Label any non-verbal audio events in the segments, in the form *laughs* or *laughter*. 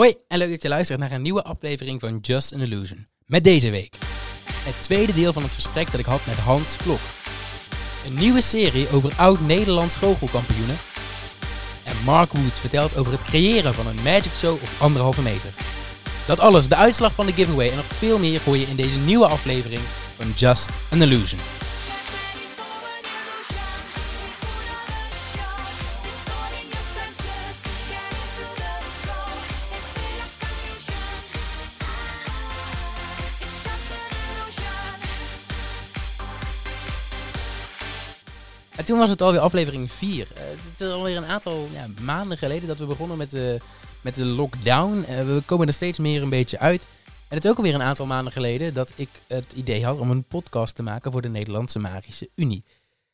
Hoi en leuk dat je luistert naar een nieuwe aflevering van Just an Illusion. Met deze week het tweede deel van het gesprek dat ik had met Hans Klok. Een nieuwe serie over oud-Nederlands goochelkampioenen. En Mark Woods vertelt over het creëren van een magic show op anderhalve meter. Dat alles, de uitslag van de giveaway en nog veel meer hoor je in deze nieuwe aflevering van Just an Illusion. En toen was het alweer aflevering 4. het is alweer een aantal ja, maanden geleden dat we begonnen met de, met de lockdown. Eh, we komen er steeds meer een beetje uit. En het is ook alweer een aantal maanden geleden dat ik het idee had om een podcast te maken voor de Nederlandse Magische Unie.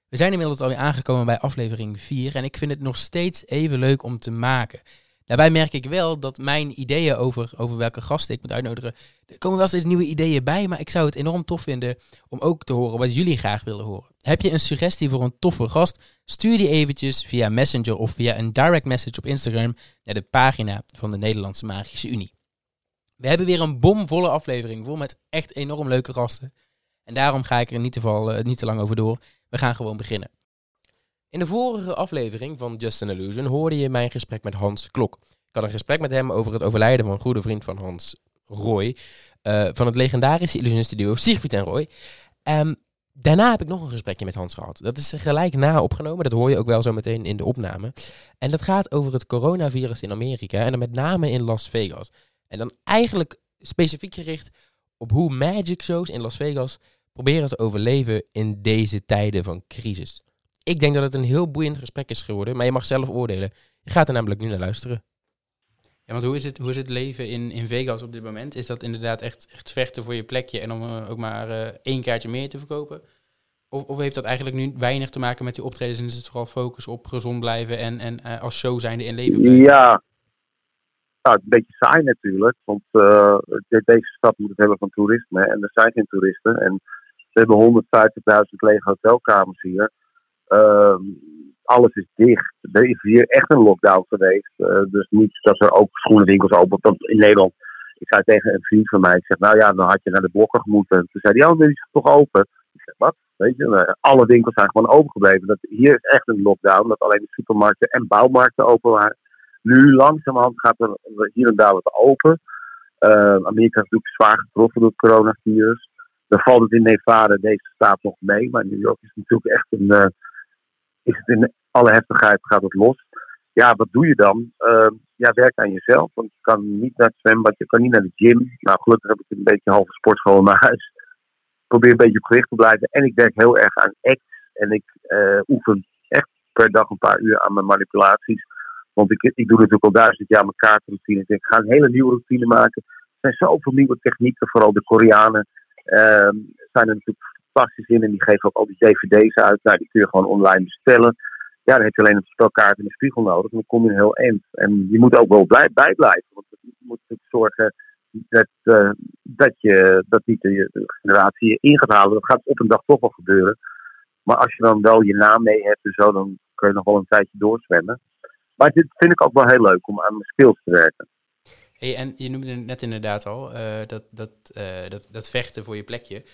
We zijn inmiddels alweer aangekomen bij aflevering 4 en ik vind het nog steeds even leuk om te maken. Daarbij merk ik wel dat mijn ideeën over, over welke gasten ik moet uitnodigen. Er komen wel steeds nieuwe ideeën bij, maar ik zou het enorm tof vinden om ook te horen wat jullie graag willen horen. Heb je een suggestie voor een toffe gast? Stuur die eventjes via Messenger of via een direct message op Instagram naar de pagina van de Nederlandse Magische Unie. We hebben weer een bomvolle aflevering vol met echt enorm leuke gasten. En daarom ga ik er niet te, val, eh, niet te lang over door. We gaan gewoon beginnen. In de vorige aflevering van Just an Illusion hoorde je mijn gesprek met Hans Klok. Ik had een gesprek met hem over het overlijden van een goede vriend van Hans, Roy. Uh, van het legendarische illusionistenduo Siegfried en Roy. Um, daarna heb ik nog een gesprekje met Hans gehad. Dat is gelijk na opgenomen. Dat hoor je ook wel zo meteen in de opname. En dat gaat over het coronavirus in Amerika. En dan met name in Las Vegas. En dan eigenlijk specifiek gericht op hoe magic shows in Las Vegas proberen te overleven in deze tijden van crisis. Ik denk dat het een heel boeiend gesprek is geworden, maar je mag zelf oordelen. Je gaat er namelijk nu naar luisteren. Ja, want hoe is het, hoe is het leven in, in Vegas op dit moment? Is dat inderdaad echt, echt vechten voor je plekje en om uh, ook maar uh, één kaartje meer te verkopen? Of, of heeft dat eigenlijk nu weinig te maken met die optredens en is het vooral focus op gezond blijven en, en uh, als show zijnde in leven blijven? Ja, ja, het is een beetje saai natuurlijk, want deze stad moet het hebben van toerisme en er zijn geen toeristen. En we hebben 150.000 lege hotelkamers hier. Ehm, alles is dicht. Er is hier echt een lockdown geweest. Uh, dus niet dat er ook schoenenwinkels open. Want in Nederland, ik zei tegen een vriend van mij, ik zeg, nou ja, dan had je naar de blokker moeten. Toen zei hij, oh, die is toch open? Ik zeg, wat? Weet je, nou, alle winkels zijn gewoon open gebleven. Dat, hier is echt een lockdown, dat alleen de supermarkten en bouwmarkten open waren. Nu langzamerhand gaat er hier en daar wat open. Uh, Amerika is natuurlijk zwaar getroffen door het coronavirus. Dan valt het in Nevada, deze staat nog mee. Maar New York is natuurlijk echt een... Uh, is het in alle heftigheid gaat het los. Ja, wat doe je dan? Uh, ja, werk aan jezelf. Want je kan niet naar het zwembad, je kan niet naar de gym. Nou, gelukkig heb ik een beetje halve sportschool mijn huis. Probeer een beetje op gewicht te blijven. En ik werk heel erg aan acts. En ik uh, oefen echt per dag een paar uur aan mijn manipulaties. Want ik, ik doe natuurlijk al duizend jaar mijn kaartroutine. Ik ga een hele nieuwe routine maken. Er zijn zoveel nieuwe technieken, vooral de Koreanen. Uh, zijn er natuurlijk fantastisch in. En die geven ook al die dvd's uit. Nou, die kun je gewoon online bestellen. Ja, dan heb je alleen een spelkaart en een spiegel nodig. En dan kom je heel eind. En je moet ook wel blij, bijblijven. Want je moet natuurlijk zorgen dat, uh, dat, je, dat niet de, generatie in gaat halen. Dat gaat op een dag toch wel gebeuren. Maar als je dan wel je naam mee hebt en zo, dan kun je nog wel een tijdje doorzwemmen. Maar dit vind ik ook wel heel leuk om aan mijn skills te werken. Hey, en je noemde net inderdaad al uh, dat, dat, uh, dat, dat vechten voor je plekje.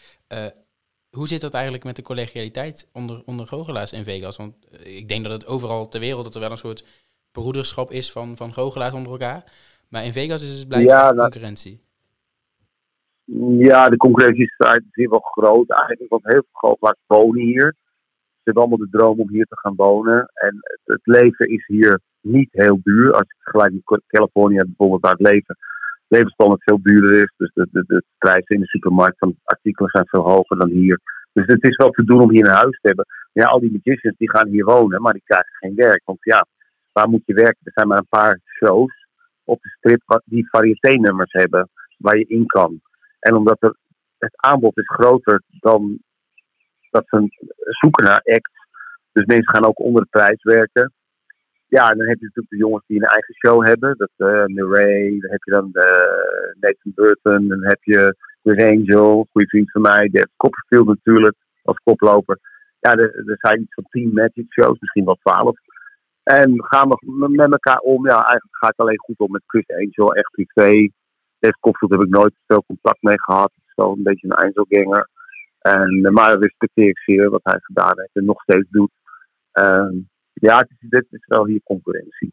Hoe zit dat eigenlijk met de collegialiteit onder, onder goochelaars in Vegas? Want eh, ik denk dat het overal ter wereld dat er wel een soort broederschap is van, van goochelaars onder elkaar. Maar in Vegas is het blijkbaar ja, nou, concurrentie. Ja, de concurrentie is hier wel groot. Eigenlijk want heel veel goochelaars wonen hier. Ze hebben allemaal de droom om hier te gaan wonen. En het, leven is hier niet heel duur. Als je vergelijkt met Californië bijvoorbeeld, waar het leven levensstandaard veel duurder is. Dus de, de, de prijzen in de supermarkt van artikelen zijn veel hoger dan hier. Dus het is wel te doen om hier een huis te hebben. Ja, al die magicians die gaan hier wonen, maar die krijgen geen werk. Want ja, waar moet je werken? Er zijn maar een paar shows op de strip die variété-nummers hebben waar je in kan. En omdat er, het aanbod is groter dan dat ze zoeken naar acts. Dus mensen gaan ook onder de prijs werken. Ja, dan heb je natuurlijk de jongens die een eigen show hebben. Dat uh, Murray, dan heb je dan uh, Nathan Burton, dan heb je The Angel, goede vriend van mij. De Copperfield natuurlijk, als koploper. Ja, er, er zijn iets van tien magic shows, misschien wel twaalf. En gaan we met elkaar om? Ja, eigenlijk ga ik alleen goed om met Chris Angel, echt privé. Dave Koffield heb ik nooit veel contact mee gehad. Het is wel een beetje een Einzelganger. En, eh, maar respecteer ik zeer wat hij gedaan heeft en nog steeds doet. En, ja, het is, dit is wel hier concurrentie.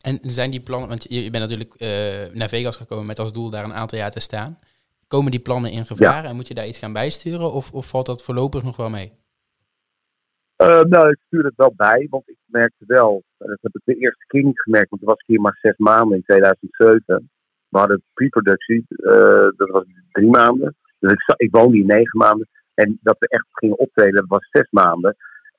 En zijn die plannen, want je, bent natuurlijk uh, naar Vegas gekomen met als doel daar een aantal jaar te staan. Komen die plannen in gevaar en moet je daar iets gaan bijsturen of, of valt dat voorlopig nog wel mee? Uh, nou, ik stuur het wel bij, want ik merkte wel, dat heb ik de eerste keer niet gemerkt, want toen was ik hier maar zes maanden in 2007. We hadden pre-productie, uh, dat was drie maanden. Dus ik, ik woonde hier negen maanden. En dat we echt gingen optreden, was zes maanden.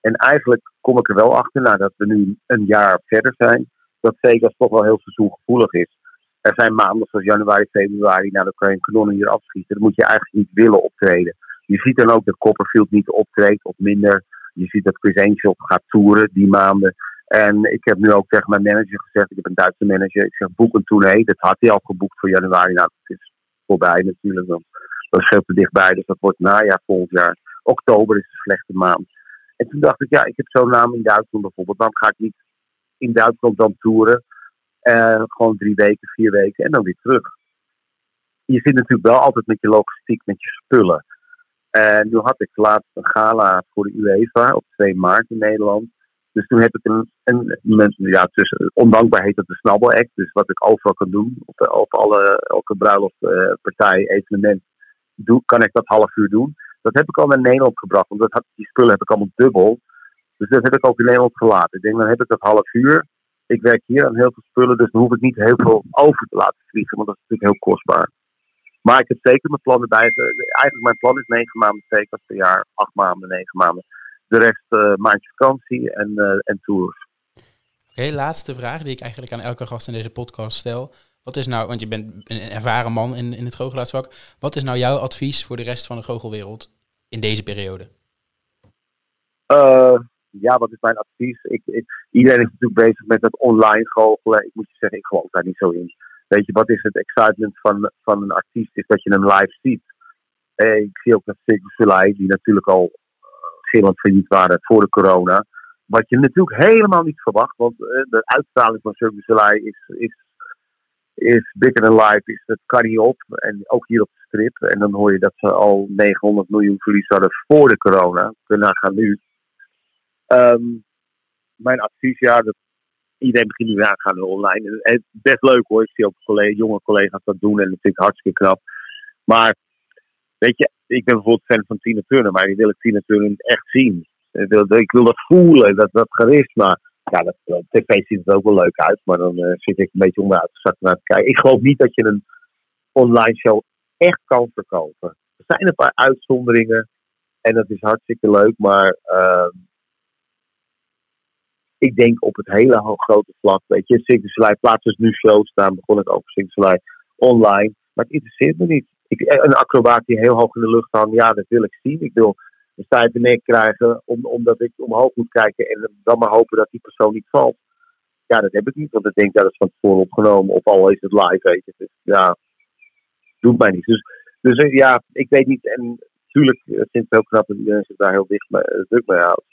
En eigenlijk kom ik er wel achter, nadat we nu een jaar verder zijn, dat Vegas toch wel heel seizoengevoelig is. Er zijn maanden zoals januari, februari, nou dan kan je een kanon hier afschieten. Dan moet je eigenlijk niet willen optreden. Je ziet dan ook dat Copperfield niet optreedt of minder. Je ziet dat Chris Angel gaat toeren die maanden. En ik heb nu ook tegen mijn manager gezegd, ik heb een Duitse manager, ik zeg boek een tournee. Dat had hij al geboekt voor januari. Nou, dat is voorbij natuurlijk. Dat is veel dichtbij, dus dat wordt najaar volgend jaar. Oktober is een slechte maand. En toen dacht ik, ja, ik heb zo'n naam in Duitsland bijvoorbeeld. Dan ga ik niet in Duitsland dan toeren. Uh, gewoon drie weken, vier weken en dan weer terug. Je zit natuurlijk wel altijd met je logistiek, met je spullen. En nu had ik laatst een gala voor de UEFA op 2 maart in Nederland. Dus toen heb ik een, een, ja, tussen, ondankbaar heet dat de Snabbel Act. Dus wat ik overal kan doen, op, op alle, elke bruiloft, uh, evenement, doe, kan ik dat half uur doen. Dat heb ik al naar Nederland gebracht, want dat had, die spullen heb ik allemaal dubbel. Dus dat heb ik ook in Nederland gelaten. Ik denk, dan heb ik dat half uur. Ik werk hier aan heel veel spullen, dus dan hoef ik niet heel veel over te laten vliegen, want dat is natuurlijk heel kostbaar. Maar ik heb zeker mijn plannen bij. Eigenlijk mijn plan is negen maanden zeker per jaar, acht maanden, negen maanden. De rest uh, maandje vakantie en, uh, en tours. Oké, laatste vraag die ik eigenlijk aan elke gast in deze podcast stel. Wat is nou, want je bent een ervaren man in, in het goochelaarsvak. Wat is nou jouw advies voor de rest van de goochelwereld in deze periode? Uh, ja, wat is mijn advies? Ik, iedereen is natuurlijk bezig met het online goochelen. Ik moet je zeggen, ik geloof daar niet zo in. Weet je, wat is het excitement van, van een artiest? Is dat je hem live ziet. Eh, ik zie ook dat Circus Soleil, die natuurlijk al uh, gillend failliet waren voor de corona. Wat je natuurlijk helemaal niet verwacht, want de uitstraling van Circus Soleil is, is is Bigger Than Life, is, dat kan niet op. En ook hier op strip. En dan hoor je dat ze al 900 miljoen verlies hadden voor de corona. Kunnen gaan nu. Um, mijn advies, ja, dat iedereen begint nu aan gaan online. En best leuk hoor. Ik zie ook collega, jonge collega's dat doen en dat vind ik hartstikke knap. Maar weet je, ik ben bijvoorbeeld fan van Tina Turner, maar die wil ik Tina Turner echt zien. Ik wil, ik wil dat voelen, dat, dat charisma ja, dat, op tv ziet het ook wel leuk uit, maar dan uh, zit ik een beetje onderuitgezakt naar te kijken. Ik geloof niet dat je een online show echt kan verkopen. Er zijn een paar uitzonderingen en dat is hartstikke leuk, maar uh, ik denk op het hele grote vlak, weet je, Sinkelselij plaatst dus nu shows staan, begon ik over Sinkelselij online, maar het interesseert me niet. Ik, een acrobaat die heel hoog in de lucht hangt, ja, dat wil ik zien. Ik wil een stijve nek krijgen om, omdat ik omhoog moet kijken en dan maar hopen dat die persoon niet valt. Ja, dat heb ik niet, want ik denk dat het van tevoren opgenomen of al is het live, weet je. Dus ja, doet mij niet. Dus, dus eh, ja, ik weet niet. En natuurlijk vind ik het heel knap dat iedereen zich daar heel dicht mee, eh, druk mee houdt.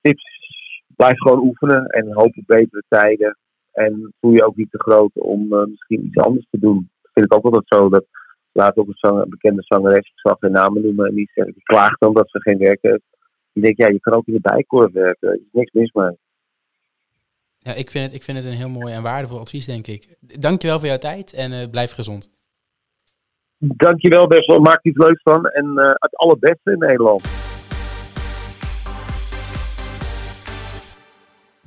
Tips, blijf gewoon oefenen en hoop op betere tijden. En voel je ook niet te groot om misschien iets anders te doen. Dat vind ik ook altijd zo. Dat laat ook een, bekende zangeres, ik zal geen namen noemen, en die, die klaagt dan dat ze geen werk heeft. Die denkt, ja, je kan ook in de bijkorf werken. Er is niks mis mee. Ja, ik vind, het, ik vind het een heel mooi en waardevol advies, denk ik. Dankjewel voor jouw tijd en blijf gezond. Dankjewel, Bessel. Maak iets leuks van. En uh, het allerbeste in Nederland.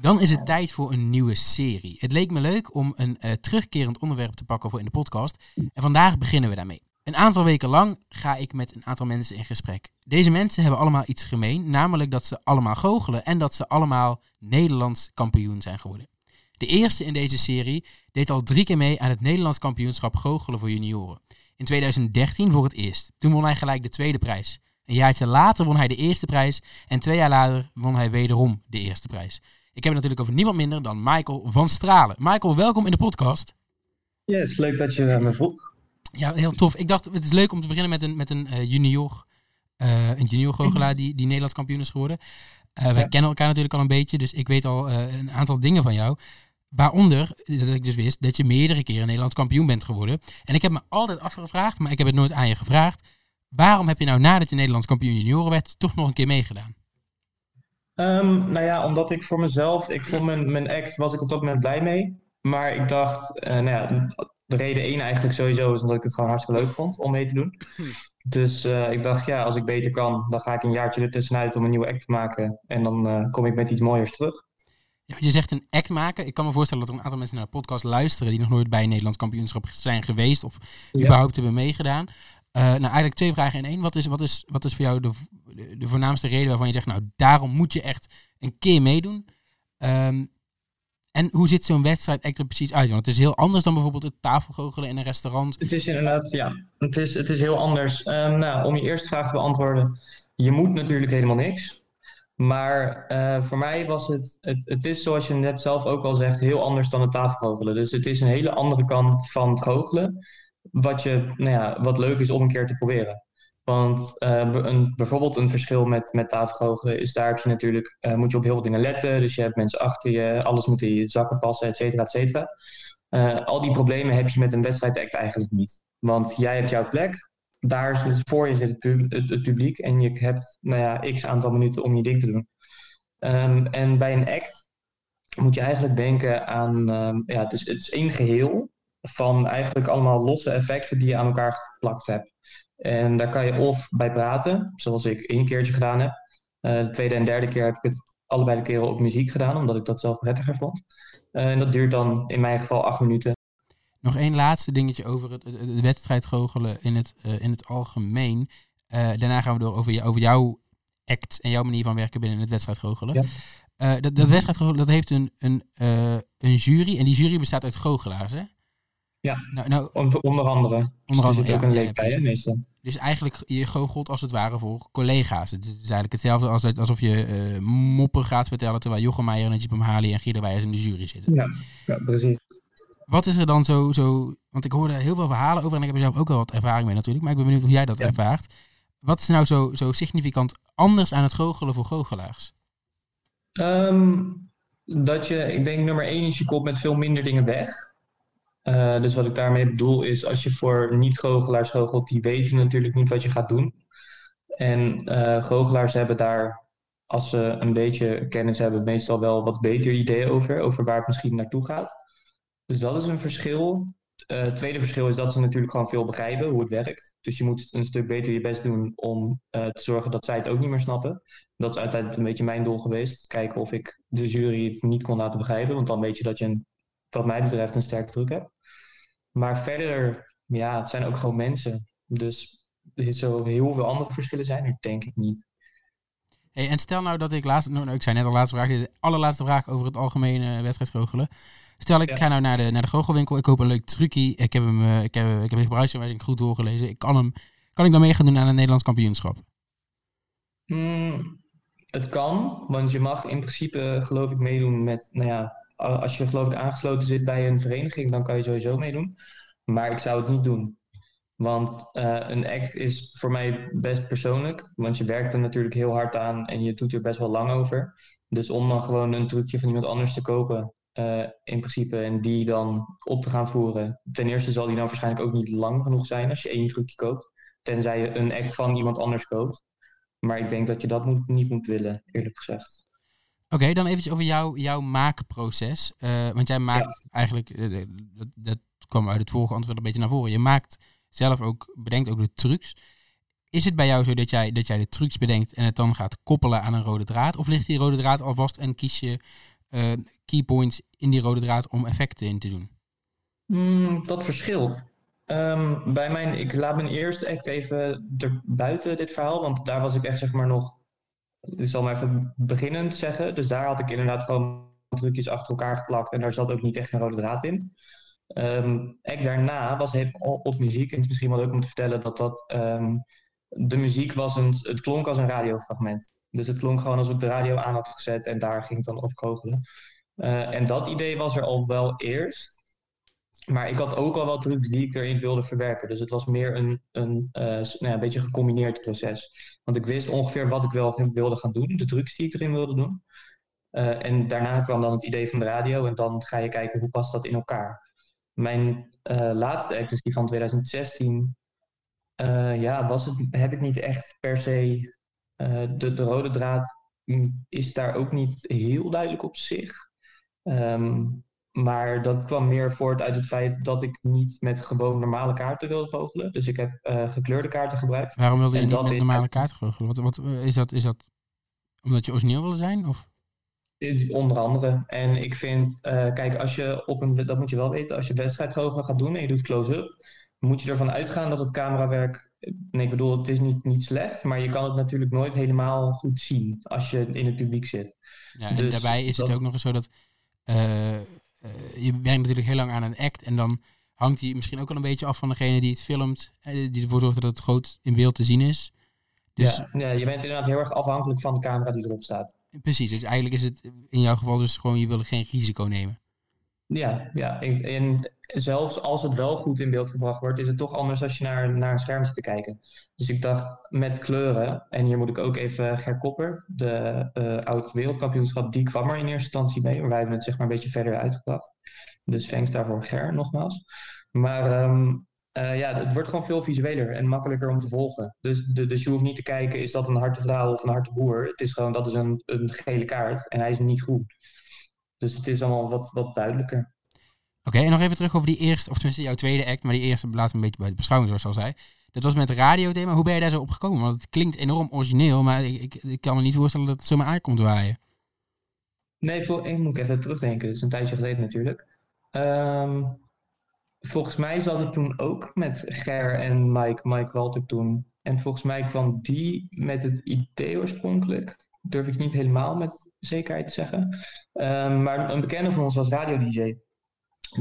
Dan is het tijd voor een nieuwe serie. Het leek me leuk om een uh, terugkerend onderwerp te pakken voor in de podcast. En vandaag beginnen we daarmee. Een aantal weken lang ga ik met een aantal mensen in gesprek. Deze mensen hebben allemaal iets gemeen, namelijk dat ze allemaal goochelen en dat ze allemaal Nederlands kampioen zijn geworden. De eerste in deze serie deed al drie keer mee aan het Nederlands kampioenschap goochelen voor junioren. In 2013 voor het eerst. Toen won hij gelijk de tweede prijs. Een jaartje later won hij de eerste prijs en twee jaar later won hij wederom de eerste prijs. Ik heb het natuurlijk over niemand minder dan Michael van Stralen. Michael, welkom in de podcast. Yes, leuk dat je me vroeg. Ja, heel tof. Ik dacht, het is leuk om te beginnen met een, met een uh, junior, uh, een junior goochelaar die, die Nederlands kampioen is geworden. wij Ja. kennen elkaar natuurlijk al een beetje, dus ik weet al eh, een aantal dingen van jou. Waaronder, dat ik dus wist, dat je meerdere keren Nederlands kampioen bent geworden. En ik heb me altijd afgevraagd, maar ik heb het nooit aan je gevraagd. Waarom heb je nou nadat je Nederlands kampioen junioren werd, toch nog een keer meegedaan? Ehm, nou ja, omdat ik voor mezelf, ik vond mijn, mijn act, was ik op dat moment blij mee. Maar ik dacht, eh, nou ja, de reden één eigenlijk sowieso is omdat ik het gewoon hartstikke leuk vond om mee te doen. Dus eh, ik dacht, ja, als ik beter kan, dan ga ik een jaartje ertussenuit om een nieuwe act te maken. En dan eh, kom ik met iets mooiers terug. Je zegt een act maken. Ik kan me voorstellen dat er een aantal mensen naar de podcast luisteren die nog nooit bij een Nederlands kampioenschap zijn geweest of Ja. überhaupt hebben meegedaan. Eh, nou, eigenlijk twee vragen in één. Wat is, wat is, wat is voor jou de, de, voornaamste reden waarvan je zegt, nou, daarom moet je echt een keer meedoen? Ehm, en hoe ziet zo'n wedstrijd act er precies uit? Want het is heel anders dan bijvoorbeeld het tafelgoochelen in een restaurant. Het is inderdaad, ja, het is, het is heel anders. Ehm, nou, om je eerste vraag te beantwoorden, je moet natuurlijk helemaal niks. Maar eh, voor mij was het, het, het is zoals je net zelf ook al zegt, heel anders dan het tafelgoochelen. Dus het is een hele andere kant van het goochelen, wat, je, nou ja, wat leuk is om een keer te proberen. Want eh, een, bijvoorbeeld een verschil met, met tafelgoochelen is daar heb je natuurlijk, eh, moet je op heel veel dingen letten. Dus je hebt mensen achter je, alles moet in je zakken passen, et cetera, et cetera. Al die problemen heb je met een wedstrijdact eigenlijk niet. Want jij hebt jouw plek, daar dus voor je zit het publiek en je hebt nou ja, x aantal minuten om je ding te doen. Ehm, en bij een act moet je eigenlijk denken aan, ehm, ja, het is, het is één geheel van eigenlijk allemaal losse effecten die je aan elkaar geplakt hebt. En daar kan je of bij praten, zoals ik één keertje gedaan heb. Eh, de tweede en derde keer heb ik het allebei de keren op muziek gedaan, omdat ik dat zelf prettiger vond. Eh, en dat duurt dan in mijn geval acht minuten. Nog één laatste dingetje over het, het, het wedstrijdgoochelen in het, eh, in het algemeen. Eh, daarna gaan we door over, je, over jouw act en jouw manier van werken binnen het wedstrijdgoochelen. Ja. Eh, dat, dat wedstrijdgoochelen dat heeft een, een, een jury en die jury bestaat uit goochelaars, hè? Ja. Nou, nou, Onder, onder andere. Dus Onder er zit andere, ook ja, een ja, leek bij, hè, meestal. dus eigenlijk, je goochelt als het ware voor collega's. Het is eigenlijk hetzelfde als, alsof je moppen gaat vertellen terwijl Jochem Meijer, Najib Amhali en Guido Wijers in de jury zitten. Ja, ja, precies. Wat is er dan zo, zo... Want ik hoorde heel veel verhalen over en ik heb er zelf ook wel wat ervaring mee natuurlijk. Maar ik ben benieuwd hoe jij dat Ja. ervaart. Wat is nou zo, zo significant anders aan het goochelen voor goochelaars? Ehm, dat je, ik denk nummer één is je komt met veel minder dingen weg. Eh, dus wat ik daarmee bedoel is, als je voor niet-goochelaars goochelt, die weten natuurlijk niet wat je gaat doen. En eh goochelaars hebben daar, als ze een beetje kennis hebben, meestal wel wat beter ideeën over, over waar het misschien naartoe gaat. Dus dat is een verschil. Eh, het tweede verschil is dat ze natuurlijk gewoon veel begrijpen hoe het werkt. Dus je moet een stuk beter je best doen om eh, te zorgen dat zij het ook niet meer snappen. Dat is uiteindelijk een beetje mijn doel geweest. Kijken of ik de jury het niet kon laten begrijpen. Want dan weet je dat je, een, wat mij betreft, een sterke truc hebt. Maar verder, ja, het zijn ook gewoon mensen. Dus er zo heel veel andere verschillen zijn er, denk ik niet. Hey, en stel nou dat ik laatst... Nou, nou, ik zei net al laatste vraag. De allerlaatste vraag over het algemene wedstrijdgoochelen. Stel ik Ja. ga nou naar de, naar de goochelwinkel. Ik koop een leuk trucje. Ik heb hem, eh, ik heb, ik heb de gebruiksaanwijzing goed doorgelezen. Ik kan hem... Kan ik dan mee gaan doen aan een Nederlands kampioenschap? Hmm, het kan, want je mag in principe, geloof ik, meedoen met, nou ja, als je geloof ik aangesloten zit bij een vereniging, dan kan je sowieso meedoen. Maar ik zou het niet doen. Want eh, een act is voor mij best persoonlijk, want je werkt er natuurlijk heel hard aan en je doet er best wel lang over. Dus om dan gewoon een trucje van iemand anders te kopen, eh, in principe, en die dan op te gaan voeren. Ten eerste zal die dan waarschijnlijk ook niet lang genoeg zijn als je één trucje koopt, tenzij je een act van iemand anders koopt. Maar ik denk dat je dat moet, niet moet willen, eerlijk gezegd. Oké, dan eventjes over jouw, jouw maakproces. Eh, want jij maakt eigenlijk, eh, dat, dat kwam uit het vorige antwoord een beetje naar voren. Je maakt zelf ook, bedenkt ook de trucs. Is het bij jou zo dat jij, dat jij de trucs bedenkt en het dan gaat koppelen aan een rode draad? Of ligt die rode draad al vast en kies je keypoints in die rode draad om effecten in te doen? Hmm, dat verschilt. Ehm, bij mijn, ik laat mijn eerste act even er buiten dit verhaal, want daar was ik echt zeg maar nog, ik zal maar even beginnend zeggen. Dus daar had ik inderdaad gewoon trucjes achter elkaar geplakt en daar zat ook niet echt een rode draad in. Act daarna was helemaal op muziek en het is misschien wel leuk om te vertellen dat dat, ehm, de muziek was een, het klonk als een radiofragment. Dus het klonk gewoon alsof ik de radio aan had gezet en daar ging het dan goochelen. Eh, en dat idee was er al wel eerst. maar ik had ook al wat trucs die ik erin wilde verwerken. Dus het was meer een, een, uh, nou ja, een beetje een gecombineerd proces. Want ik wist ongeveer wat ik wel wilde gaan doen, de trucs die ik erin wilde doen. Uh, en daarna kwam dan het idee van de radio en dan ga je kijken hoe past dat in elkaar. Mijn laatste act, dus die van 2016, ja, was het, heb ik niet echt per se. de, de rode draad mm, is daar ook niet heel duidelijk op zich. Um, maar dat kwam meer voort uit het feit dat ik niet met gewoon normale kaarten wilde goochelen. Dus ik heb uh, gekleurde kaarten gebruikt. Waarom wilde je niet met normale kaarten goochelen? Wat, wat, is, dat, is dat omdat je origineel wilde zijn? Of? Onder andere. En ik vind, uh, kijk, als je op een, dat moet je wel weten, als je wedstrijdgoochelen gaat doen en je doet close-up, moet je ervan uitgaan dat het camerawerk, nee, ik bedoel, het is niet, niet slecht, maar je kan het natuurlijk nooit helemaal goed zien als je in het publiek zit. Ja, en dus daarbij is het ook nog eens zo dat uh, uh, je werkt natuurlijk heel lang aan een act en dan hangt die misschien ook wel een beetje af van degene die het filmt, eh, die ervoor zorgt dat het groot in beeld te zien is. Dus, ja, ja, je bent inderdaad heel erg afhankelijk van de camera die erop staat. Precies, dus eigenlijk is het in jouw geval dus gewoon, je wil geen risico nemen. Ja, ja. En, zelfs als het wel goed in beeld gebracht wordt, is het toch anders als je naar, naar een scherm zit te kijken. Dus ik dacht met kleuren, en hier moet ik ook even Ger Kopper, de uh, oud wereldkampioenschap, die kwam er in eerste instantie mee. Wij hebben het zeg maar een beetje verder uitgebracht. Dus thanks daarvoor Ger nogmaals. Maar um, uh, ja, het wordt gewoon veel visueler en makkelijker om te volgen. Dus, de, dus je hoeft niet te kijken, is dat een harte vrouw of een harte boer? Het is gewoon, dat is een, een gele kaart en hij is niet groen. Dus het is allemaal wat, wat duidelijker. Oké, en nog even terug over die eerste, of tenminste jouw tweede act, maar die eerste laat een beetje bij de beschouwing, zoals al zei. Dat was met radiothema. Hoe ben je daar zo op gekomen? Want het klinkt enorm origineel, maar ik, ik, ik kan me niet voorstellen dat het zomaar aankomt waaien. Nee, voor, ik moet even terugdenken. Het is een tijdje geleden natuurlijk. Um, volgens mij zat ik toen ook met Ger en Mike, Mike Walter toen. En volgens mij kwam die met het idee oorspronkelijk durf ik niet helemaal met zekerheid te zeggen. Um, maar een bekende van ons was radio-dj.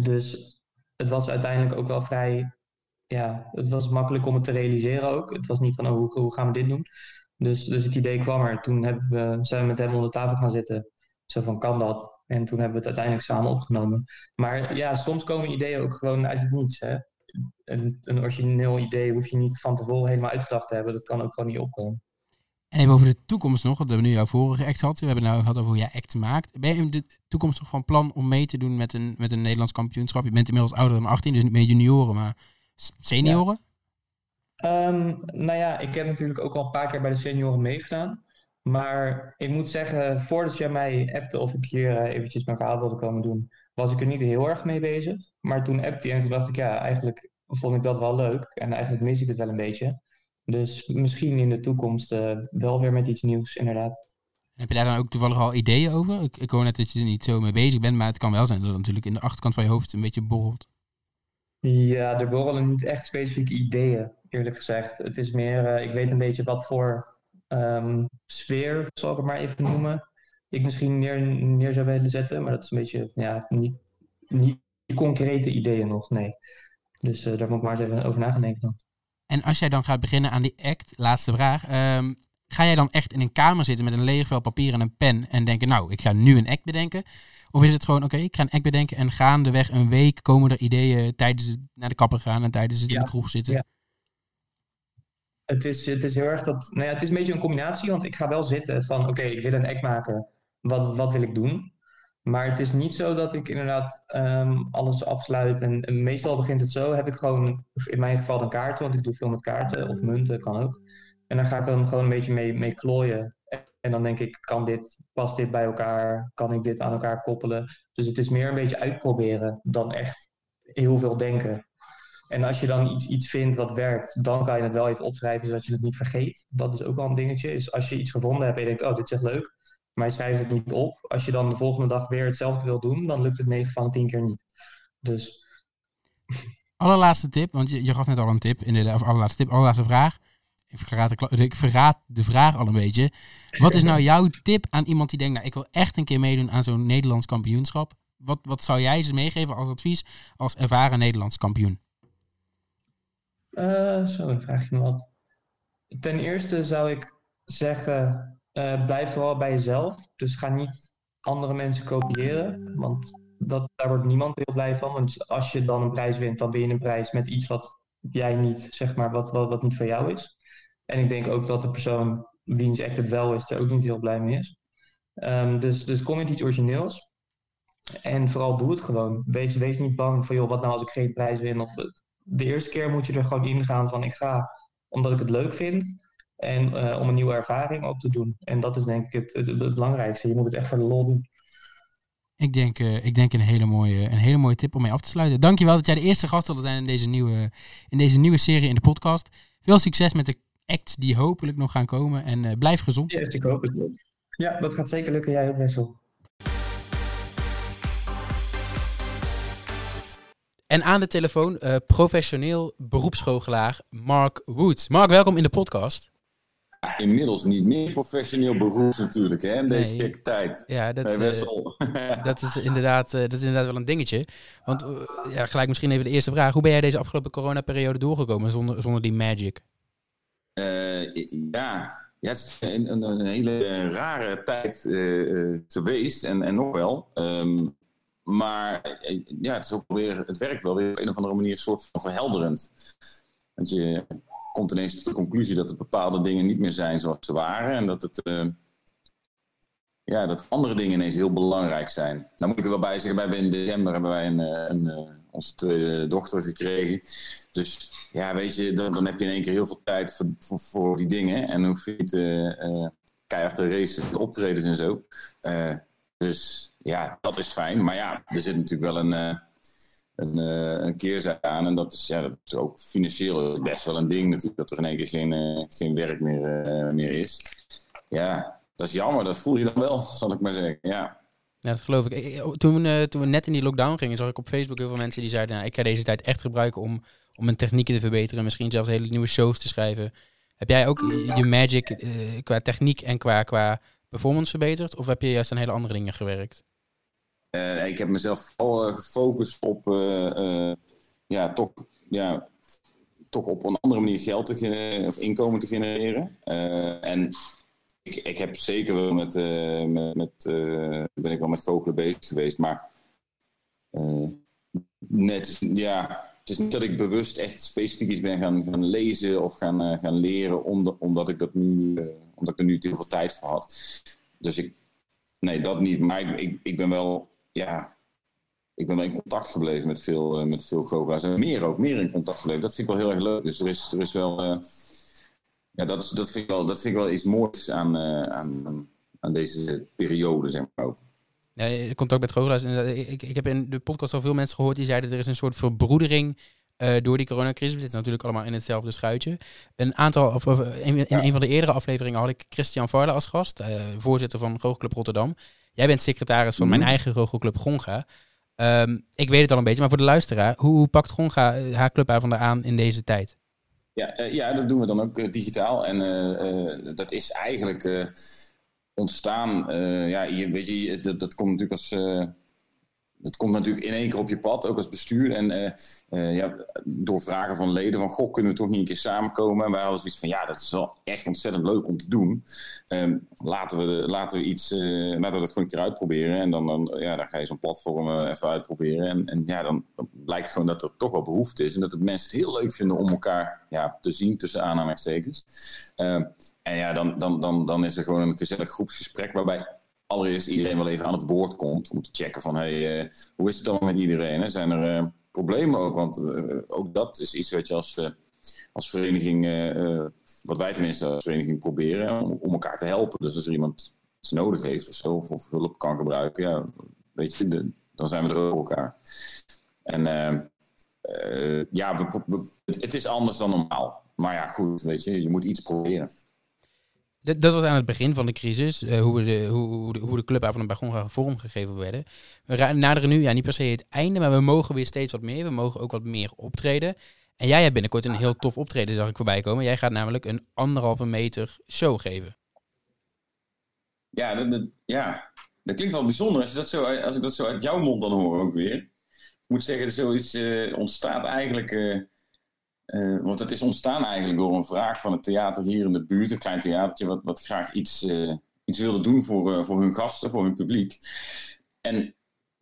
Dus het was uiteindelijk ook wel vrij... Ja, het was makkelijk om het te realiseren ook. Het was niet van, oh, hoe, hoe gaan we dit doen? Dus, dus het idee kwam er. Toen hebben we, zijn we met hem onder tafel gaan zitten. Zo van, kan dat? En toen hebben we het uiteindelijk samen opgenomen. Maar ja, soms komen ideeën ook gewoon uit het niets. Hè? Een, een origineel idee hoef je niet van tevoren helemaal uitgedacht te hebben. Dat kan ook gewoon niet opkomen. En even over de toekomst nog, want we hebben nu jouw vorige act gehad. We hebben nou gehad over hoe jij act maakt. Ben je in de toekomst nog van plan om mee te doen met een, met een Nederlands kampioenschap? Je bent inmiddels ouder dan 18, dus niet meer junioren, maar senioren? Um, nou ja, ik heb natuurlijk ook al een paar keer bij de senioren meegedaan. Maar ik moet zeggen, voordat jij mij appte of ik hier uh, eventjes mijn verhaal wilde komen doen, was ik er niet heel erg mee bezig. Maar toen appte en toen dacht ik, ja, eigenlijk vond ik dat wel leuk. En eigenlijk mis ik het wel een beetje. Dus misschien in de toekomst uh, wel weer met iets nieuws, inderdaad. Heb je daar dan ook toevallig al ideeën over? Ik, ik hoor net dat je er niet zo mee bezig bent, maar het kan wel zijn dat het natuurlijk in de achterkant van je hoofd een beetje borrelt. Ja, er borrelen niet echt specifieke ideeën, eerlijk gezegd. Het is meer, uh, ik weet een beetje wat voor um, sfeer, zal ik het maar even noemen, ik misschien neer, neer zou willen zetten. Maar dat is een beetje, ja, niet, niet concrete ideeën nog, nee. Dus uh, daar moet ik maar eens even over na gaan denken dan. En als jij dan gaat beginnen aan die act, laatste vraag. Um, ga jij dan echt in een kamer zitten met een leeg vel papier en een pen en denken, nou, ik ga nu een act bedenken? Of is het gewoon, oké, ik ga een act bedenken en gaandeweg een week komen er ideeën tijdens het naar de kapper gaan en tijdens het in de kroeg zitten? Ja. Het is, het is heel erg dat, nou ja, het is een beetje een combinatie, want ik ga wel zitten van, oké, ik wil een act maken, wat, wat wil ik doen? Maar het is niet zo dat ik inderdaad um, alles afsluit. En, meestal begint het zo. Heb ik gewoon, in mijn geval, een kaart, want ik doe veel met kaarten of munten, kan ook. En dan ga ik dan gewoon een beetje mee, mee klooien. En dan denk ik, kan dit, past dit bij elkaar? Kan ik dit aan elkaar koppelen? Dus het is meer een beetje uitproberen dan echt heel veel denken. En als je dan iets, iets vindt wat werkt, dan kan je het wel even opschrijven zodat je het niet vergeet. Dat is ook wel een dingetje. Is als je iets gevonden hebt en je denkt, oh, dit is echt leuk maar je schrijft het niet op. Als je dan de volgende dag weer hetzelfde wil doen, dan lukt het 9 van de 10 keer niet. Dus. *laughs* Allerlaatste tip, want je, je gaf net al een tip, in de, of allerlaatste tip, allerlaatste vraag. Ik verraad, de, ik verraad de vraag al een beetje. Wat is nou *laughs* jouw tip aan iemand die denkt, nou ik wil echt een keer meedoen aan zo'n Nederlands kampioenschap? Wat, wat zou jij ze meegeven als advies als ervaren Nederlands kampioen? Uh, zo, dan vraag je me wat. Ten eerste zou ik zeggen, uh, blijf vooral bij jezelf. Dus ga niet andere mensen kopiëren. Want dat, daar wordt niemand heel blij van. Want als je dan een prijs wint, dan win je een prijs met iets wat jij niet, zeg maar, wat, wat, wat niet van jou is. En ik denk ook dat de persoon wiens act het wel is, er ook niet heel blij mee is. Ehm, dus, dus kom met iets origineels. En vooral doe het gewoon. Wees, wees niet bang van, joh, wat nou als ik geen prijs win? Of de eerste keer moet je er gewoon in gaan van, ik ga omdat ik het leuk vind. En uh, om een nieuwe ervaring op te doen. En dat is denk ik het, het, het, belangrijkste. Je moet het echt voor de lol doen. Ik denk, uh, ik denk een, hele mooie, een hele mooie tip om mee af te sluiten. Dankjewel dat jij de eerste gast wilde zijn in deze, nieuwe, in deze nieuwe serie in de podcast. Veel succes met de acts die hopelijk nog gaan komen. En uh, blijf gezond. Yes, ik hoop het. Ja, dat gaat zeker lukken. Jij ook, Wessel. En aan de telefoon uh, professioneel beroepsschooljalaar Mark Woods. Mark, welkom in de podcast. Inmiddels niet meer professioneel beroep natuurlijk, hè, in deze tijd. Ja, dat, uh, *laughs* dat, is inderdaad, uh, dat is inderdaad wel een dingetje. Want ja, gelijk misschien even de eerste vraag. Hoe ben jij deze afgelopen coronaperiode doorgekomen zonder, zonder die magic? ja, ja, het is een, een, een hele rare tijd geweest en, en nog wel. Um, maar eh, ja, het, is ook weer, het werkt wel weer op een of andere manier een soort van verhelderend. Want je komt ineens tot de conclusie dat er bepaalde dingen niet meer zijn zoals ze waren. En dat, het, uh, ja, dat andere dingen ineens heel belangrijk zijn. Nou moet ik er wel bij zeggen, wij in december hebben wij een, eh, een, een onze tweede dochter gekregen. Dus ja, weet je, dan, heb je in één keer heel veel tijd voor, voor, die dingen. En dan hoef je niet keihard te racen, optredens en zo. dus ja, dat is fijn. Maar ja, er zit natuurlijk wel een, een, uh, een keerzijde aan. En dat is, ja, dat is ook financieel best wel een ding natuurlijk. Dat er in één keer geen, uh, geen werk meer, meer is. Ja, dat is jammer. Dat voel je dan wel, zal ik maar zeggen. Ja. Ja, dat geloof ik. Toen, toen we net in die lockdown gingen, zag ik op Facebook heel veel mensen die zeiden... Nou, ik ga deze tijd echt gebruiken om, om mijn technieken te verbeteren. Misschien zelfs hele nieuwe shows te schrijven. Heb jij ook je magic qua techniek en qua, qua performance verbeterd? Of heb je juist aan hele andere dingen gewerkt? Uh, ik heb mezelf vooral uh, gefocust op uh, ja, toch, ja, toch op een andere manier geld te of inkomen te genereren. en ik, ik heb zeker wel met, met, met ben ik wel met goochelen bezig geweest, maar net, ja, het is niet dat ik bewust echt specifiek iets ben gaan, gaan lezen of gaan, gaan leren, omdat, omdat, ik dat nu, omdat ik er nu heel veel tijd voor had. Dus ik, nee, dat niet. Maar ik, ik ben wel ja, ik ben wel in contact gebleven met veel, uh, met veel goochelaars. En meer ook, meer in contact gebleven. Dat vind ik wel heel erg leuk. Dus er is, er is wel... Uh, ja, dat, dat, vind ik wel, dat vind ik wel iets moois aan, uh, aan, aan deze periode, zeg maar ook. Ja, contact met goochelaars. Ik, ik heb in de podcast al veel mensen gehoord die zeiden... er is een soort verbroedering uh, door die coronacrisis. We zitten natuurlijk allemaal in hetzelfde schuitje. Een aantal, of, in, in ja. een van de eerdere afleveringen had ik Christian Varla als gast, uh, voorzitter van Goochelclub Rotterdam. Jij bent secretaris van mijn eigen Goochelclub Gonga. Um, ik weet het al een beetje, maar voor de luisteraar, hoe pakt Gonga uh, haar clubavonden aan in deze tijd? Ja, ja, dat doen we dan ook digitaal. En dat is eigenlijk ontstaan. ja, je, weet je, dat, dat komt natuurlijk als dat komt natuurlijk in één keer op je pad, ook als bestuur. En uh, uh, ja, door vragen van leden van, goh, kunnen we toch niet een keer samenkomen? En wij hadden zoiets van, ja, dat is wel echt ontzettend leuk om te doen. Um, laten, we, laten we iets, uh, laten we dat gewoon een keer uitproberen. En dan, dan, ja, dan ga je zo'n platform even uitproberen. En, en ja, dan, blijkt gewoon dat er toch wel behoefte is. En dat het mensen het heel leuk vinden om elkaar ja, te zien tussen aanhalingstekens. Ehm, en ja, dan, dan, dan, dan is er gewoon een gezellig groepsgesprek waarbij allereerst iedereen wel even aan het woord komt. Om te checken van, hey, uh, hoe is het dan met iedereen? Hè? Zijn er uh, problemen ook? Want uh, ook dat is iets wat je als, als vereniging, wat wij tenminste als vereniging proberen, om, elkaar te helpen. Dus als er iemand iets nodig heeft of zo, of, hulp kan gebruiken, ja, weet je, dan zijn we er ook voor elkaar. En ja, het is anders dan normaal. Maar ja, goed, weet je, je moet iets proberen. Dat, was aan het begin van de crisis, uh, hoe, de, hoe, de, hoe de Gonga vormgegeven werden. We naderen nu, ja, niet per se het einde, maar we mogen weer steeds wat meer. We mogen ook wat meer optreden. En jij hebt binnenkort een heel tof optreden, zag ik voorbij komen. Jij gaat namelijk een anderhalve meter show geven. Ja, dat, ja. dat klinkt wel bijzonder als, dat zo, als ik dat zo uit jouw mond dan hoor ook weer. Ik moet zeggen, zoiets uh, ontstaat eigenlijk... Uh, uh, want het is ontstaan eigenlijk door een vraag van het theater hier in de buurt, een klein theatertje, wat, wat graag iets, uh, iets wilde doen voor, uh, voor hun gasten, voor hun publiek. En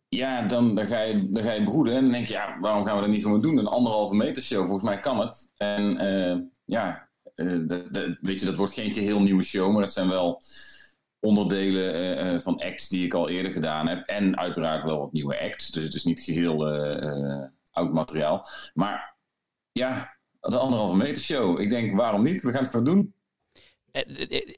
ja, dan, dan, ga je, dan ga je broeden en dan denk je, ja, waarom gaan we dat niet gewoon doen? Een anderhalve meter show, volgens mij kan het. En ja, weet je, dat wordt geen geheel nieuwe show, maar dat zijn wel onderdelen van acts die ik al eerder gedaan heb. En uiteraard wel wat nieuwe acts, dus het is niet geheel oud materiaal. Maar ja, de anderhalve meter show. Ik denk, waarom niet? We gaan het gewoon doen.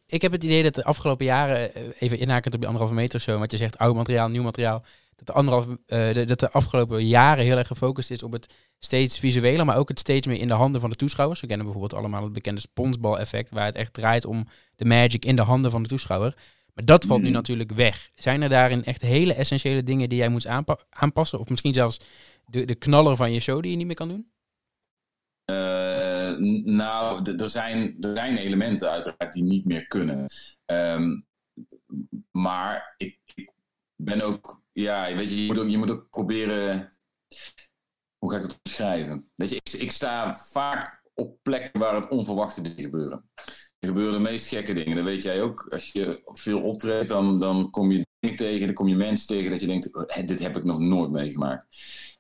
Ik heb het idee dat de afgelopen jaren, even inhakend op die anderhalve meter show, wat je zegt, oud materiaal, nieuw materiaal, dat de, anderhalf, uh, de, dat de afgelopen jaren heel erg gefocust is op het steeds visuele, maar ook het steeds meer in de handen van de toeschouwers. We kennen bijvoorbeeld allemaal het bekende sponsbal-effect, waar het echt draait om de magic in de handen van de toeschouwer. Maar dat valt nu mhm. natuurlijk weg. Zijn er daarin echt hele essentiële dingen die jij moet aanpassen? Of misschien zelfs de, de knaller van je show die je niet meer kan doen? Nou, er zijn, er zijn elementen uiteraard die niet meer kunnen. Um, maar ik, ik ben ook ja, weet je, je moet ook, je moet ook proberen. Hoe ga ik het beschrijven? Weet je, ik, ik sta vaak op plekken waar het onverwachte dingen gebeuren. Er gebeuren de meest gekke dingen. Dat weet jij ook. Als je veel optreedt, dan, dan kom je dingen tegen, dan kom je mensen tegen dat je denkt: dit heb ik nog nooit meegemaakt.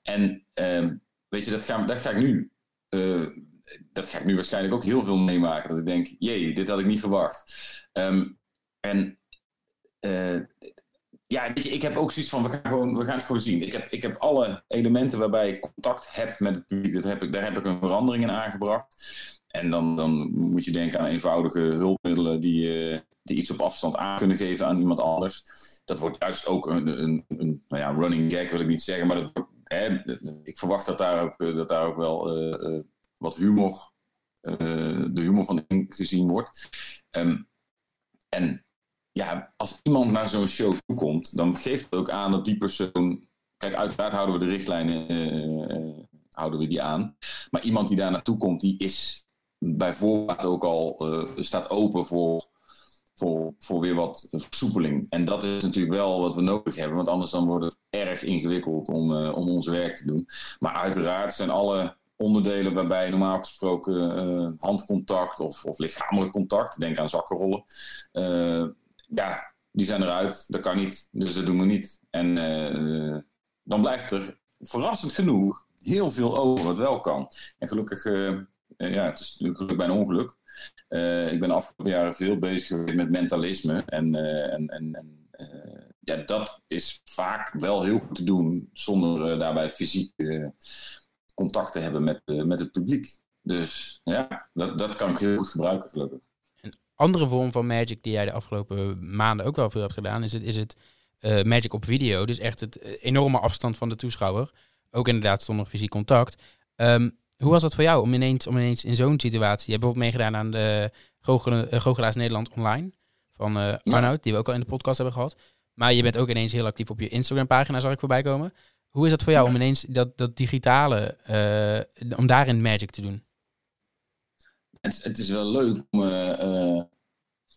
En uh, weet je, dat ga, dat ga ik nu. Uh, dat ga ik nu waarschijnlijk ook heel veel meemaken. Dat ik denk: jee, dit had ik niet verwacht. Um, en uh, ja, weet je, ik heb ook zoiets van, we gaan, gewoon, we gaan het gewoon zien. Ik heb, ik heb alle elementen waarbij ik contact heb met het publiek, dat heb ik, daar heb ik een verandering in aangebracht. En dan, dan moet je denken aan eenvoudige hulpmiddelen die, uh, die iets op afstand aan kunnen geven aan iemand anders. Dat wordt juist ook een, een, een nou ja, running gag, wil ik niet zeggen, maar dat, ik verwacht dat daar ook, dat daar ook wel wat humor, de humor van gezien wordt. Um, en ja, als iemand naar zo'n show komt, dan geeft het ook aan dat die persoon. Kijk, uiteraard houden we de richtlijnen uh, houden we die aan. Maar iemand die daar naartoe komt, die is bij voorbaat ook al uh, staat open voor, voor, voor weer wat versoepeling. En dat is natuurlijk wel wat we nodig hebben, want anders dan wordt het erg ingewikkeld om, om ons werk te doen. Maar uiteraard zijn alle onderdelen waarbij normaal gesproken handcontact of, of lichamelijk contact, denk aan zakkenrollen, ja, die zijn eruit. Dat kan niet. Dus dat doen we niet. En uh, dan blijft er verrassend genoeg heel veel over wat wel kan. En gelukkig, ja, het is natuurlijk bij een ongeluk. Ik ben de afgelopen jaren veel bezig geweest met mentalisme. En, en, en, en ja, dat is vaak wel heel goed te doen zonder daarbij fysiek contact te hebben met, met het publiek. Dus ja, dat, dat kan ik heel goed gebruiken, gelukkig andere vorm van Magic die jij de afgelopen maanden ook wel veel hebt gedaan, is het, is het uh, Magic op video. Dus echt het eh, enorme afstand van de toeschouwer. Ook inderdaad zonder fysiek contact. Um, hoe was dat voor jou om ineens, om ineens in zo'n situatie... Je hebt bijvoorbeeld meegedaan aan de Goochelaars Nederland Online van uh, Arnoud, die we ook al in de podcast hebben gehad. Maar je bent ook ineens heel actief op je Instagram-pagina, zag ik voorbij komen. Hoe is dat voor jou om ineens dat, dat digitale, om daarin Magic te doen? het, het is wel leuk om. Uh,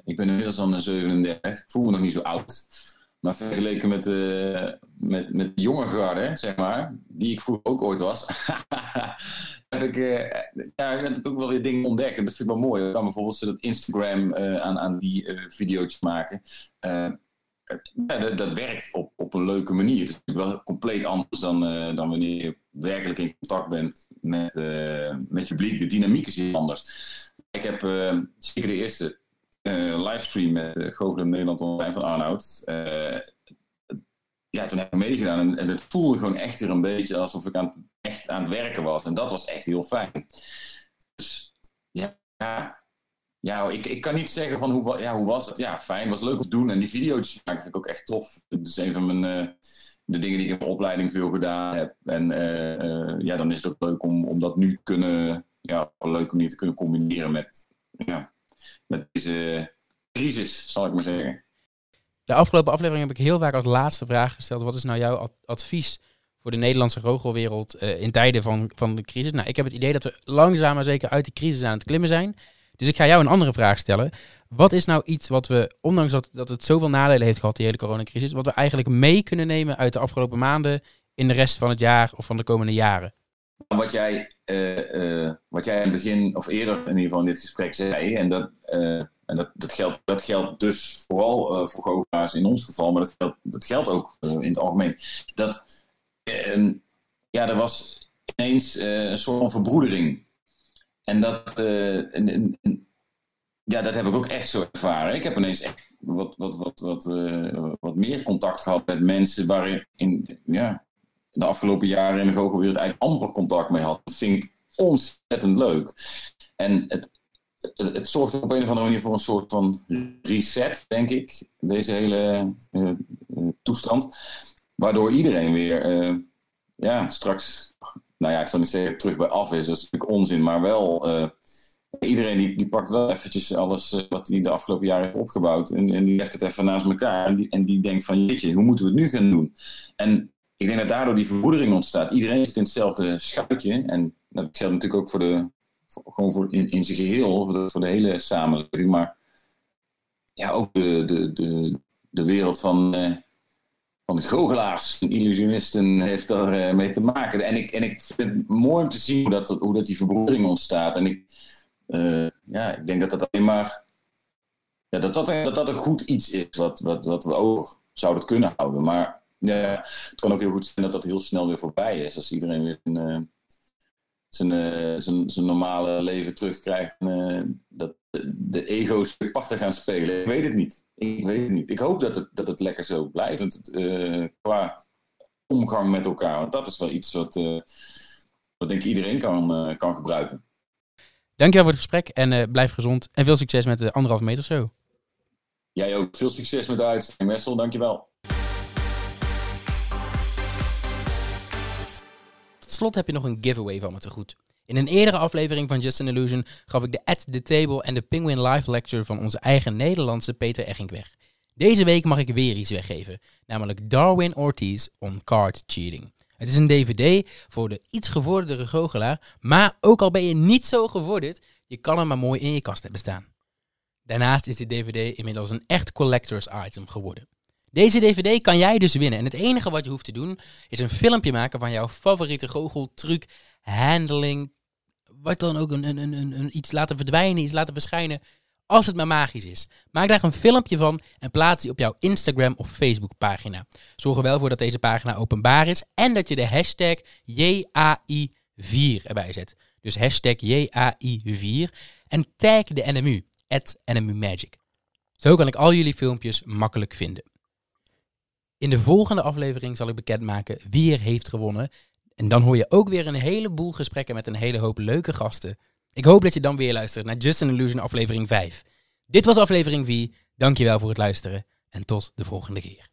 ik ben inmiddels al 37. Ik voel me nog niet zo oud. Maar vergeleken met, uh, met, met de jonge garde, zeg maar, die ik vroeger ook ooit was, *laughs* heb, ik, ja, heb ik ook wel weer dingen ontdekt. En dat vind ik wel mooi. Ik kan bijvoorbeeld dat Instagram aan, aan die video's maken. Ja, dat, dat, werkt op, op een leuke manier. Het is wel compleet anders dan, dan wanneer je werkelijk in contact bent met, uh, met je publiek. De dynamiek is iets anders. Ik heb uh, zeker de eerste livestream met uh, Google Nederland Online van Arnoud. ja, toen heb ik meegedaan en, en, het voelde gewoon echt weer een beetje alsof ik aan, echt aan het werken was. En dat was echt heel fijn. Dus ja, ja, ik, ik kan niet zeggen van hoe, ja, hoe was het. Ja, fijn, was leuk om te doen. En die video's maken vind ik ook echt tof. Dat is een van mijn de dingen die ik in mijn opleiding veel gedaan heb. En uh, ja, dan is het ook leuk om, om dat nu kunnen, ja, op een leuke manier te kunnen combineren met, ja, met deze crisis, zal ik maar zeggen. De afgelopen aflevering heb ik heel vaak als laatste vraag gesteld: wat is nou jouw advies voor de Nederlandse rogelwereld uh, in tijden van, van de crisis? Nou, ik heb het idee dat we langzaam maar zeker uit die crisis aan het klimmen zijn. Dus ik ga jou een andere vraag stellen. Wat is nou iets wat we, ondanks dat, dat het zoveel nadelen heeft gehad, die hele coronacrisis, wat we eigenlijk mee kunnen nemen uit de afgelopen maanden in de rest van het jaar of van de komende jaren? wat jij, uh, wat jij in het begin, of eerder in ieder geval in dit gesprek zei, en dat, en dat, dat, geldt, dat geldt dus vooral voor goochelaars in ons geval, maar dat geldt, dat geldt ook in het algemeen. Dat ja, er was ineens een soort van verbroedering. En dat, en, ja, dat heb ik ook echt zo ervaren. Ik heb ineens echt wat, wat, wat, wat, wat meer contact gehad met mensen waarin in, ja, de afgelopen jaren in de goochelwereld eigenlijk amper contact mee had. Dat vind ik ontzettend leuk. En het, het, zorgt op een of andere manier voor een soort van reset, denk ik, deze hele uh, toestand. Waardoor iedereen weer, ja, straks, nou ja, ik zal niet zeggen terug bij af is, dat is natuurlijk onzin, maar wel, uh, iedereen die, die pakt wel eventjes alles wat hij de afgelopen jaren heeft opgebouwd en, en die legt het even naast elkaar en die, en die denkt van, jeetje, hoe moeten we het nu gaan doen? En ik denk dat daardoor die verbroedering ontstaat. Iedereen zit in hetzelfde schuitje. En dat geldt natuurlijk ook voor de, gewoon voor in, zijn geheel, voor de, de hele samenleving. Maar ja, ook de, de, de, de wereld van, uh, van goochelaars en illusionisten heeft daar uh, mee te maken. En ik, en ik vind het mooi om te zien hoe dat, hoe dat die verbroedering ontstaat. En ik, uh, ja, ik denk dat dat alleen maar. Ja, dat, dat, dat dat een goed iets is wat, wat, wat we over zouden kunnen houden. Maar ja, het kan ook heel goed zijn dat dat heel snel weer voorbij is. Als iedereen weer zijn, uh, zijn, zijn, zijn, normale leven terugkrijgt. Dat de, ego's weer parten gaan spelen. Ik weet het niet. Ik weet het niet. Ik hoop dat het, dat het lekker zo blijft. qua omgang met elkaar. Want dat is wel iets wat, wat denk ik iedereen kan, kan gebruiken. Dankjewel voor het gesprek en blijf gezond. En veel succes met de anderhalf meter show. Jij ook. Veel succes met de uitzending, Wessel. Dankjewel. slot heb je nog een giveaway van me te goed. In een eerdere aflevering van Just an Illusion gaf ik de At the Table en de Penguin Live Lecture van onze eigen Nederlandse Peter Egging weg. Deze week mag ik weer iets weggeven, namelijk Darwin Ortiz on Card Cheating. Het is een DVD voor de iets gevorderde goochelaar, maar ook al ben je niet zo gevorderd, je kan hem maar mooi in je kast hebben staan. Daarnaast is de DVD inmiddels een echt collectors item geworden. Deze DVD kan jij dus winnen. En het enige wat je hoeft te doen is een filmpje maken van jouw favoriete goocheltruc, handling, wat dan ook een, een, een, een, iets laten verdwijnen, iets laten verschijnen. Als het maar magisch is. Maak daar een filmpje van en plaats die op jouw Instagram of Facebook pagina. Zorg er wel voor dat deze pagina openbaar is en dat je de hashtag JAI4 erbij zet. Dus hashtag JAI4 en tag de NMU, at. Zo kan ik al jullie filmpjes makkelijk vinden. In de volgende aflevering zal ik bekendmaken wie er heeft gewonnen. En dan hoor je ook weer een heleboel gesprekken met een hele hoop leuke gasten. Ik hoop dat je dan weer luistert naar Just an Illusion aflevering 5. Dit was aflevering 4. Dankjewel voor het luisteren en tot de volgende keer.